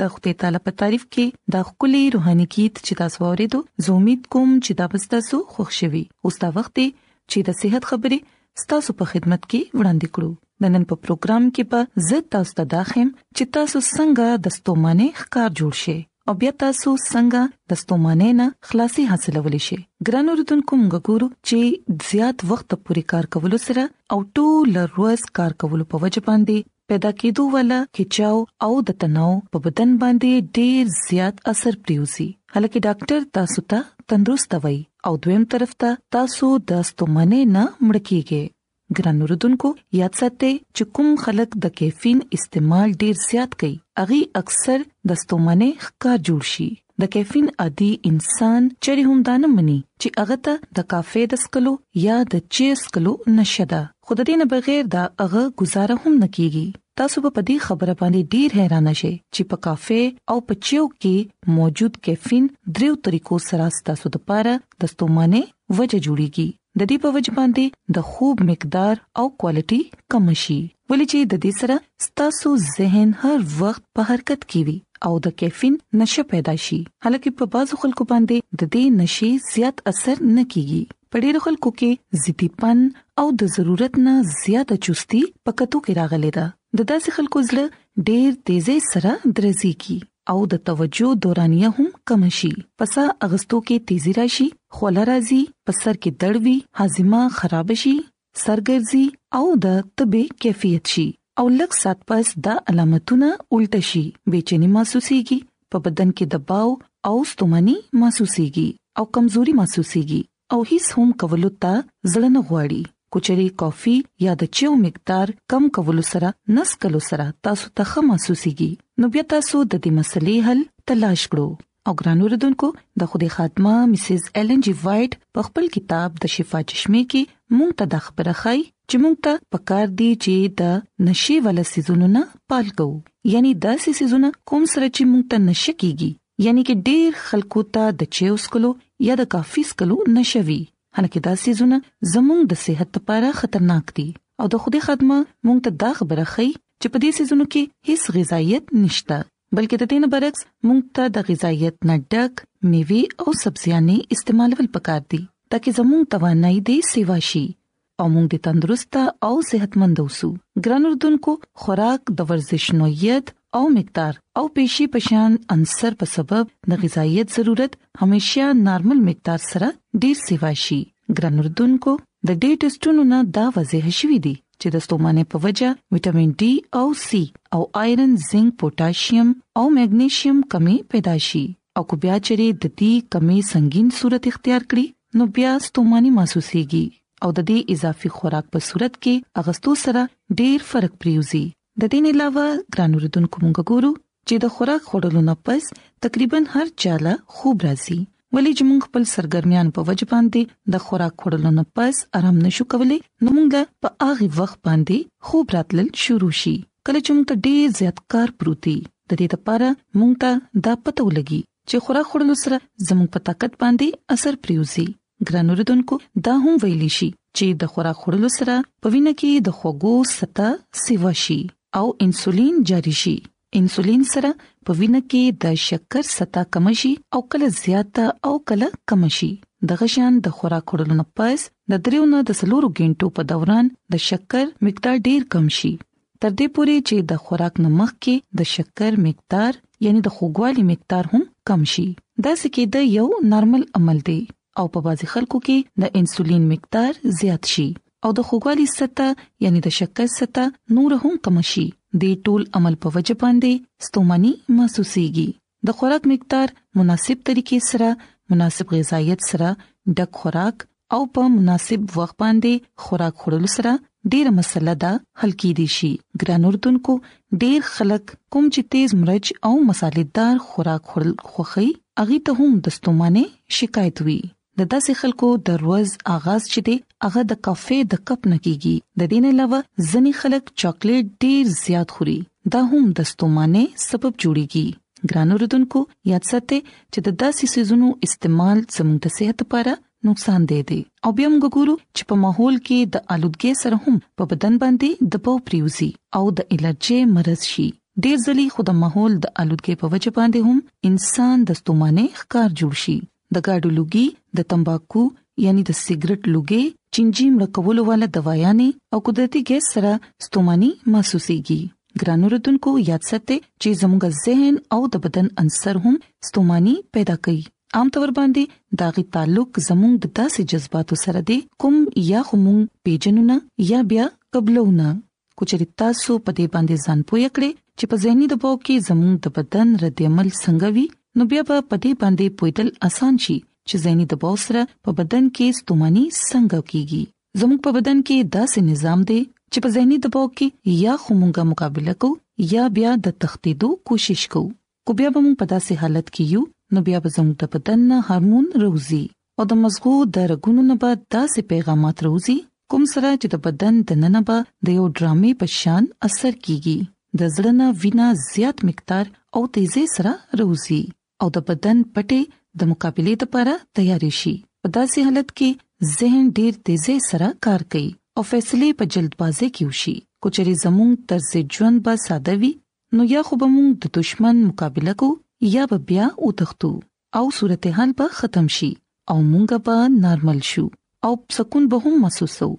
د خدای تعالی په تعریف کې دا خولي روحاني کیت چې تاسو اوریدو زه امید کوم چې دا به تاسو خوښ شي اوس دا وخت دی چې د صحت خبرې تاسو په خدمت کې وړاندې کړو د نن په پروګرام کې به زه تاسو ته داخم چې تاسو څنګه د ستومانه ښکار جوړ شئ او بیا تاسو څنګه د ستومانه نه خلاصي حاصلول شئ ګران اوردونکو موږ ګورو چې زیات وخت پورې کار کول سره او ټول ورځ کار کول په وجه باندې پیدا کېدو ولا کچاو او د تناو په بدن باندې ډیر زیات اثر پریوزي هلکه ډاکټر تاسو ته تندرست وي او دویم طرف ته تاسو د ستومنه نه مړکیږئ ګران اوردونکو یاد ساتئ چې کوم خلک د کیفین استعمال ډیر زیات کوي اغي اکثر د ستومنه ښکار جوړ شي د کیفین عادي انسان چری هم دا نه مني چې هغه ته د کافه د سکلو یا د چیر سکلو نشه ده خو د دې نه بغیر دا هغه گزاره هم نکېږي تاسو به په دې خبره باندې ډیر حیران شئ چې په کافه او په چیو کې موجود کیفین دریو طریقو سره ستاسو لپاره د ستومانه وجه جوړیږي د دې په وجه باندې د خوب مقدار او کوالټي کم شي ولې چې د دې سره ستاسو ذهن هر وخت په حرکت کې وي او د کیفین نشه پیدا شي حالکه په بعضو خلکو باندې د دې نشي زیات اثر نه کیږي په ډیرو خلکو کې زیتی پن او د ضرورت نه زیاته چستی په کتو کې راغلي ده د داسې خلکو زړه ډیر تیزه سره درزي کی او د توجه دورانیه هم کم شي پس اغستو کې تیزی راشي خوله راځي په سر کې دړوي هاضمه خراب شي سرګرځي او د طبي کیفیت شي او لږ سات پس دا علامتونه الټ شي بېچینی محسوسيږي په بدن کې دباو او ستوماني محسوسيږي او کمزوري محسوسيږي او هیڅ هم کولو ته زړه نه غواړي کوچري کافي یا د چیو مقدار کم کولو سره نس کلو سره تاسو ته ښه محسوسيږي نو بیا تاسو د دې مسلې حل تلاش کړو او ګران اوردونکو د خوده خادمه مسز ایلن جی وایټ په خپل کتاب د شفا چشمه کې مونږ ته د خبره خای چې مونږ ته پکار دی چې د نشي ول سيزونو نه پال کوو یعنی داسې سيزونه کوم سره چې مونږ ته نشه کیږي یعنی کې ډیر خلکو ته د چیو سکلو یا د کافی سکلو نشوي هلکه دا سيزونه زموږ د صحت لپاره خطرناک دي او د خوده خدمه مونږ ته دا خبره خي چې په دې سيزونو کې هیڅ غذایت نشته بلکې د دینه برعکس مونږ ته د غذایت نه ډک میوه او سبزیانې استعمالول پکار دي ترڅو زموږ توانایي دې سیوا شي او موږ د تندرست او صحتمند اوسو ګران اردوونکو خوراک د ورزش نوعیت او مقدار او پېشي پشان عنصر په سبب د غذایت ضرورت همیشه نارمل مقدار سره ډیر سیوا شي ګران اردوونکو د ډي ټیسټونو نه دا وضاح شوې دي چې د ستومانه په وجه وټامین ډي او سي او آیرن زنک پوتاشیم او مګنیشیم کمی پیدا شي او کو بیا چرې د دې کمی سنگین صورت اختیار کړي نو بیا ستوماني محسوسيږي او د دې اضافي خوراک په صورت کې اغستو سره ډیر فرق پریوزي د دې نه علاوه ګران اوردونکو مونږ ګورو چې د خوراک خورلو نه پس تقریبا هر چاله خوب راځي ولې چې موږ خپل سرګرمیان په وجه باندې د خوراک خورلو نه پس آرام نشو کولای نو موږ په هغه وخت باندې خوب راتلل شروع شي کله چې موږ ډیر زیات کار پروتي د دې لپاره مونږ ته دا پته ولګي چې خوراک خورلو سره زموږ په طاقت باندې اثر پریوزي ګران اوردونکو دا هم ویل شي چې د خوراک خورلو سره په وینه کې د خوګو ستا سیوا شي او انسولین جاری شي انسولین سره په وینه کې د شکر ستا کم شي او کله زیاته او کله کم شي د غشان د خوراک خورلو نه پس د دریو نه د سلورو غنټو په دوران د شکر مقدار ډیر کم شي تر دې پورې چې د خوراک نه مخکې د شکر مقدار یعنی د خوګوالي مقدار هم کم شي دا سکه د یو نارمل عمل دی او په بازي خلکو کې د انسولین مقدار زیات شي او د خوګوالي سطح یعنی د شکر سطح نور هم کم شي د ټول عمل په وجه باندې ستومني محسوسيږي د خوراک مقدار مناسب طریقې سره مناسب غذایت سره ډک خوراک او په مناسب وخت باندې خوراک خورلو سره ډیره مسله ده حل کې دي شي ګران اردوونکو ډیر خلک کوم چې تیز مرچ او مصالحدار خوراک خورل خوخي اغي ته هم دستومانه شکایت وي د داسې خلکو د روز آغاز چې دی هغه د کافي د کپ نه کیږي د دین علاوه ځنی خلک چاکلیټ ډیر زیات خوري دا هم د ستومانه سبب جوړیږي ګران اوردونکو یاد ساتئ چې د داسې سيزونو استعمال زموږ د صحت لپاره نقصان دی دی او بیا موږ ګورو چې په ماحول کې د آلودګۍ سره هم په بدن باندې د بو پریوزي او د الرجي مرز شي ډیر ځلې خود ماحول د آلودګۍ په وجه باندې هم انسان د ستومانه ښکار جوړ شي د ګاډو لوګي د تمباکو یعنی د سیګریټ لوګي چنجي مړکولو والا دوايانې او قدرتي ګیس سره ستوماني محسوسيږي ګرانو رتونکو یاد ساتئ چې زموږ ذهن او د بدن عنصر هم ستوماني پیدا کوي عام تور باندې داغي تعلق زموږ د داسې جذباتو سره دی کوم یا خو موږ پیژنونه یا بیا قبلونه کوچري تاسو په دې باندې ځان پوي کړئ چې په زهني دباو کې زموږ د بدن رد عمل څنګه وي نو بیا به په دې باندې پویدل اسان شي چې زهني دباو سره په بدن کې ستوماني څنګه کیږي زموږ په بدن کې داسې نظام دی چې په زهني دباو کې یا خمونګه مقابله کو یا بیا د تختیدو کوشش کو کو بیا به موږ په داسې حالت کې یو نو بیا به زموږ د بدن نه هورمون روزي او د مزغو د رګونو نه به داسې پیغامات روزي کوم سره چې د بدن د ننه به د یو ډرامې په شان اثر کیږي د زړه نه وینا زیات مقدار او تیزه سره روزي او د بدن پټه د مقابله لپاره تیار شي په داسې حالت کې ذهن ډیر تیزه سره کار کوي او فیصله په جلدبازي کې وشي کوچري زموږ طرز ژوند به ساده وي نو یا خو به موږ د دشمن مقابله کو یا به بیا وتښتو او صورتحال به ختم شي او موږ به نارمل شو او سکون به هم محسوسو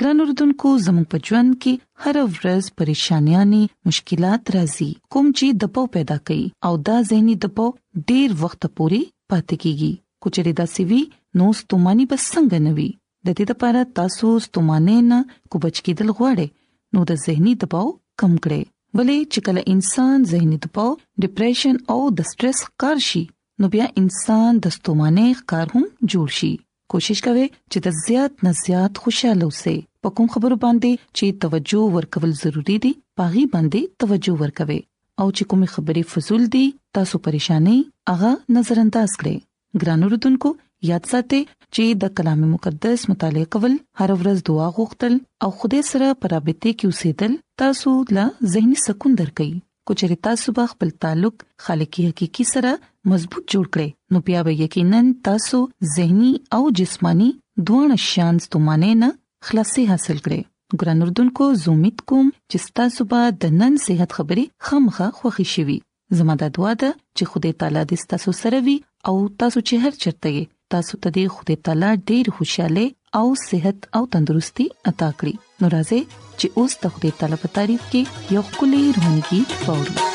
ګران اردوونکو زموږ په ژوند کې هر ورځ پریشانیاں مشکلات راځي کوم چې دباو پیدا کوي او دا زهنی دباو ډیر وخت پوري پاتې کیږي کوچري دا سوي نو ستوماني بس څنګه نوي د دې لپاره تاسو ستومانه نه کوبچ کېدل غواړي نو د زهني دباو کم کړئ ولې چې کله انسان زهني دباو ډیپریشن او د سټرس کار شي نو بیا انسان د ستومانه کار هم جوړ شي کوشش کوي چې د زیات نه زیات خوشاله اوسئ په کوم خبرو باندې چې توجه ورکول ضروری دي پاغي باندې توجه ورکوي او چې کومې خبرې فزول دي تاسو پریشانې هغه نظر انداز کړئ ګران اوردونکو یاد ساتئ چې د کلام مقدس مطالعه کول هر ورځ دعا غوښتل او خدای سره پرابطه کې اوسېدل تاسو له زهني سکون درکې کوچري تاسو به خپل تعلق خالقي حقيقي سره مضبوط جوړ کړئ نو بیا به یقینا تاسو زهني او جسماني دوه شان ستومانه نه خلاصي حاصل کړئ ګران اردوونکو زومیت کوم چې تاسو به د نن صحت خبرې خامخه خوښی شي زما د دعا ده چې خدای تعالی دې تاسو سره وي او تاسو چې هر چرته یې تاسو ته دې خدای تعالی ډېر خوشاله او صحت او تندرستي عطا کړي نو راځي چې اوس د خدای تعالی په تعریف کې یو کلی روحاني کې پوري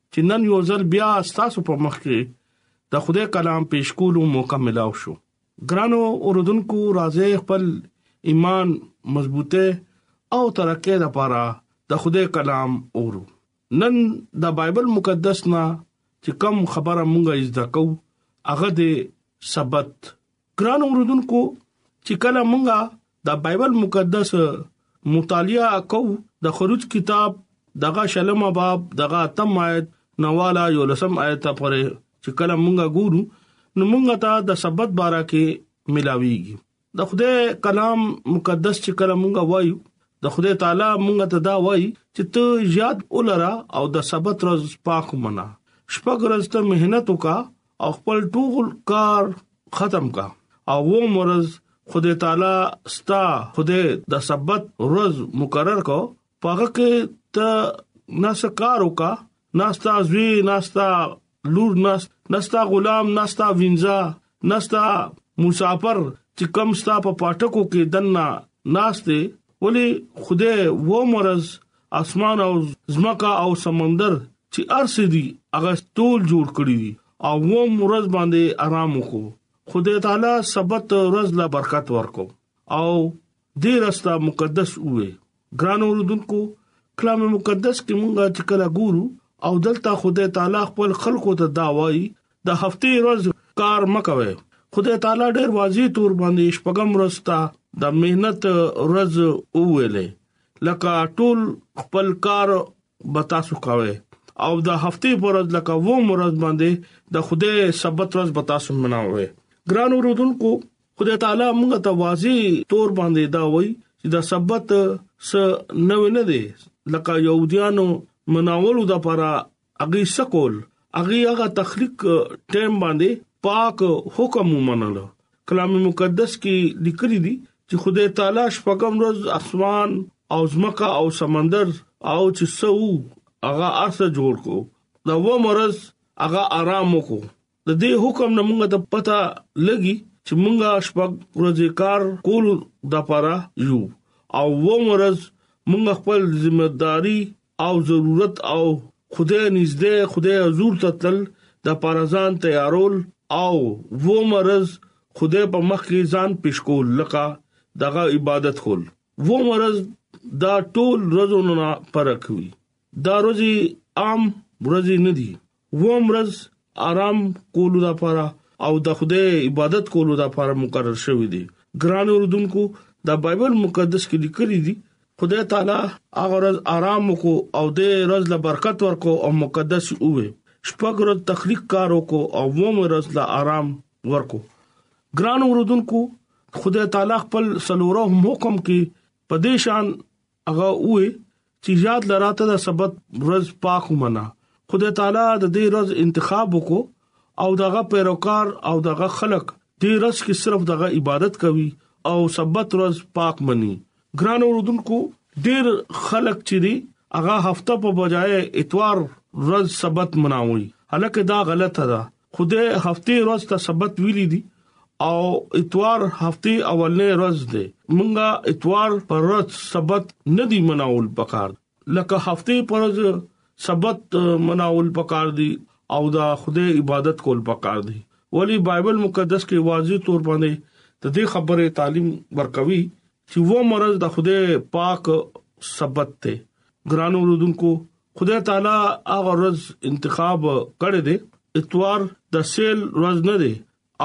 چې نن یو ځل بیا تاسو په مخ کې د خدای کلام پیش کولو موقع ملاو شو ګرانو اوردونکو راځي خپل ایمان مضبوطه او ترقه لپاره د خدای کلام اورو نن د بایبل مقدس نه چې کم خبره مونږه زده کو هغه د سبت ګران اوردونکو چې کله مونږه د بایبل مقدس مطالعه کو د خروج کتاب دغه شلم باب دغه تم آیت نواله یو لسم آیت پورې چې کله مونږه ګورو نو مونږه ته د سبت بارا کې ملاويږي د خدای کلام مقدس چې کله مونږه وایو د خدای تعالی مونږه ته دا وایي چې ته یاد ولرا او د سبت ورځ پاک منا شپږ ورځ ته مهنت وکا او خپل ټول کار ختم کا او و مرز خدای تعالی ستا خدای د سبت روز مقرر کو پاګه کې ته ناسکار وکا ناستا زوی ناستا لور ناس ناستا غلام ناستا وینځه ناستا مسافر چې کم ستا په پټکو کې دنا ناشته ولی خدای و مرز اسمان او زمکا او سمندر چې ارس دي هغه ټول جوړ کړی دي او و مرز باندې آرام وکړو خدای تعالی سبت ورځ لا برکت ورکو او دې رستا مقدس وې ګران اوردونکو کلام مقدس کې مونږه چې کله ګورو او دلته خدای تعالی خپل خلکو ته دا وایي د هفته ورځ کار مکوي خدای تعالی ډېر واضح تور باندې شپږم ورځ ته د مهنت ورځ وویلې لکه ټول خپل کار به تاسو کوئ او د هفته پر ورځ لکه وو مرز باندې د خوده سبت ورځ به تاسو مناوي ګران اوردونکو خدای تعالی موږ ته واضح تور باندې دا وایي چې دا سبت س نو نه دی لکه يهوديانو مناولو د لپاره اغي سکول اغي هغه تخلیق ټیم باندې پاک حکم ومنلو کلام مقدس کې لیکلي دي چې خدای تعالی شپږم ورځ اسمان او زمکا او سمندر او چې سو هغه ارسه جوړ کو دا و مرز هغه آرام وکړو د دې حکم نه موږ ته پته لګي چې موږ شپږ ورځې کار کول د پاره یو او و مرز موږ خپل ذمہ داری او ضرورت او خدای نږدې خدای حضور ته تل د پارزان تیارول او و مرز خدای په مخ کې ځان پیش کول لکه دغه عبادت کول و مرز دا ټول رزونه پرکوي دا روزي عام ورځي نه دي اووم ورځ آرام کولو لپاره او د خدای عبادت کولو لپاره مقرر شوې دي ګران اوردونکو دا بایبل مقدس کې لیکلي دي خدای تعالی هغه ورځ آرام وکړو او د ورځ له برکت ورکو او مقدس وي شپږ ورځ تخلیق کار وکړو او ووم ورځ له آرام ورکو ګران اوردونکو خدای تعالی خپل سلوره حکم کې پدې شان هغه وې چې یاد لراته د سبت ورځ پاک ومنه خدای تعالی د دې ورځ انتخاب وکړو او دغه پیروکار او دغه خلق دې ورځ کې صرف دغه عبادت کوي او سبت ورځ پاک مني ګران اوردونکو ډېر خلک چې دي هغه هفته په بجای اتوار ورځ سبت مناوي هلکه دا غلطه ده خو د هفته ورځ ته سبت ویلي دي او اتوار هفته اولنې ورځ ده مونږه اتوار پر ورځ سبت نه دی مناول پکار لکه هفته پر ورځ سبت مناول پکار دي او دا خدای عبادت کول پکار دي ولی بایبل مقدس کې واضح تور باندې د دې خبره تعلیم ورکوي چې و مرز د خدای پاک سبت ته ګرانو رودونکو خدای تعالی هغه ورځ انتخاب کړی دی اتوار د سیل ورځ نه دی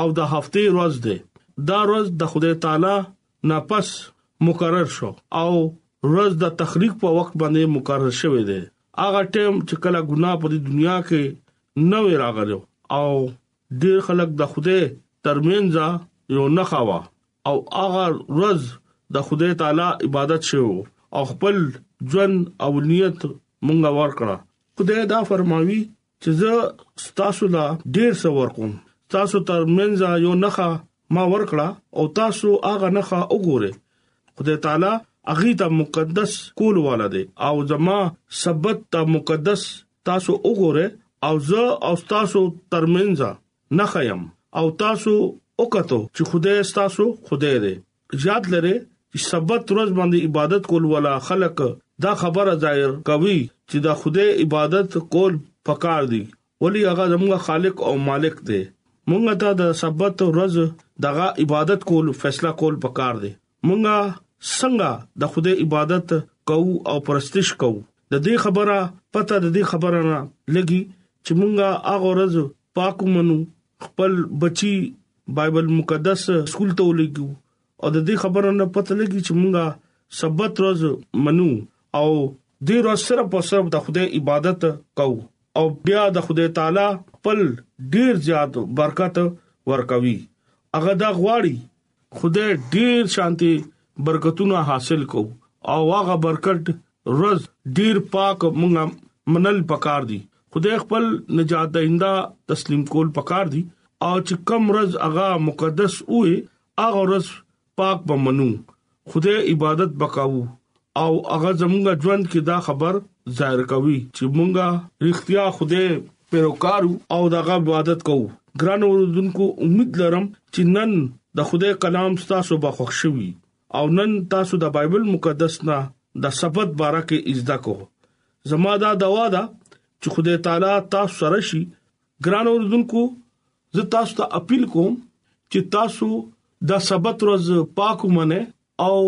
او د هفته ورځ دی دا ورځ د خدای تعالی نه پس مقرر شو او ورځ د تخریق په وخت باندې مقرر شوه دی هغه ټیم چې کله ګناه په دنیا کې نه وی راغلو او ډیر خلک د خوده ترمنځ یو نه خوا او هغه روز د خدای تعالی عبادت شوو او خپل ژوند او نیت مونږ ورکړه خدای دا فرماوي چې زه تاسو لا ډیر څه ورکوم تاسو تر منځ یو نخا ما ورکړه او تاسو هغه نخا وګوره خدای تعالی اغه ته مقدس کول والا دی او زما سبت ته مقدس تاسو وګوره او زه او تاسو ترمنځ نه خیم او تاسو وکتو چې خدای تاسو خدای دی یاد لري چې سبت ورځ باندې عبادت کول ولا خلک دا خبره ظاهر کوي چې دا خدای عبادت کول پکار دي ولی هغه زموږ خالق او مالک دی مونږ ته د سبت ورځ دغه عبادت کول فیصله کول پکار دی مونږه څنګه د خدای عبادت کوو او پرستش کوو د دې خبره پته د دې خبره نه لګي چې مونږه هغه ورځ پاک منو خپل بچي بایبل مقدس سکول ته ولګو او د دې خبره نه پته لګي چې مونږه سبت ورځ منو او د ورځ صرف او صرف د خدای عبادت کوو او بیا د خدای تعالی خپل ډیر زیات برکت ورکوي هغه دا غواړي خدای ډیر شانتي برکتونه حاصل کو او هغه برکت روز ډیر پاک مونږ منل پکار دي خدای خپل نجات دیندا تسلیم کول پکار دي او چې کم روز هغه مقدس وي هغه روز پاک بمنو خدای عبادت وکاو او هغه زمونږ ژوند کې دا خبر ظاهر کوي چې مونږه رښتیا خوده پیروکارو او دغه عبادت کوو ګران اوردونکو امید لرم چې نن د خوده کلام ستاسو بخښوي او نن تاسو د بایبل مقدس نه د سبت باره کې ازدا کو زما دا دوا ده چې خوده تعالی تاسو سره شي ګران اوردونکو زه تاسو ته اپیل کوم چې تاسو د سبت ورځ پاک ومنه او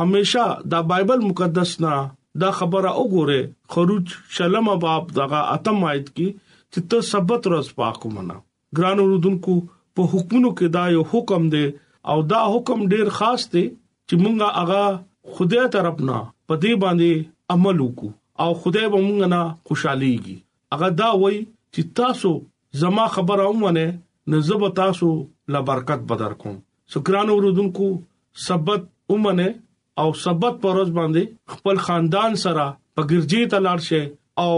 همیشه دا بایبل مقدس نه دا خبره وګوره خروج شلمه باب دغه اتم آیت کې چې ته سبت ورځ پاک ومنه ګران اوردونکو په حکمونو کې دا یو حکم دی او دا حکم ډیر خاص دی چې مونږه هغه خدای طرف نه په دې باندې عمل وکړو او خدای به مونږ نه خوشاليږي هغه دا وای چې تاسو زما خبره ومنه نو زه به تاسو لا برکت بدر کوم سکران اوردونکو سبت ومنه او سبت پر ورځ باندې خپل خاندان سره په ګرځي ته لاړ شي او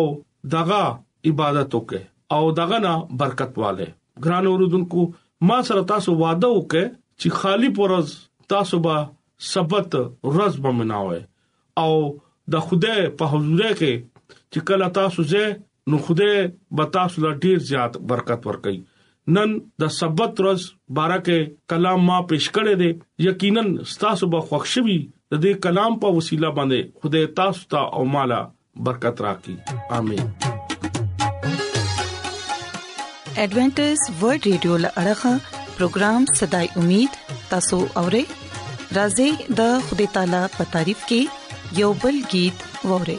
دغه عبادت وکړي او دغه نه برکت والے ګران اوردونکو ما سره تاسو وعده وکړي چې خالی پر ورځ تاسو به سبت ورځ بمناوي او د خوده په حضور کې چې کله تاسو زه نو خوده به تاسو لا ډیر زیات برکت ورکړي نن د سبت ورځ بارکه کلام ما پیش کړی دی یقینا تاسو به خوښ شوي د دې کلام په وسیله باندې خدای تاسو ته او مالا برکت راکړي امين ایڈونچر ورلد رادیو لړغا پروگرام صداي امید تاسو اورئ راځي د خدای تعالی په تعریف کې یوبل गीत اورئ